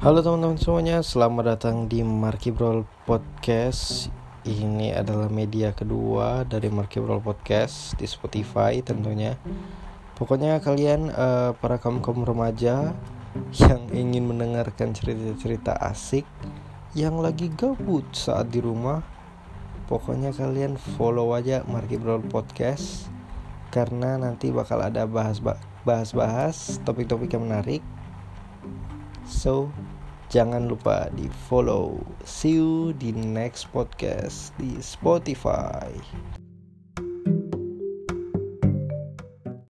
Halo teman-teman semuanya, selamat datang di Marky Brawl Podcast. Ini adalah media kedua dari Marky Brawl Podcast di Spotify tentunya. Pokoknya kalian uh, para kaum kaum remaja yang ingin mendengarkan cerita-cerita asik yang lagi gabut saat di rumah, pokoknya kalian follow aja Marky Brawl Podcast karena nanti bakal ada bahas-bahas topik-topik yang menarik So, jangan lupa di follow. See you di next podcast di Spotify.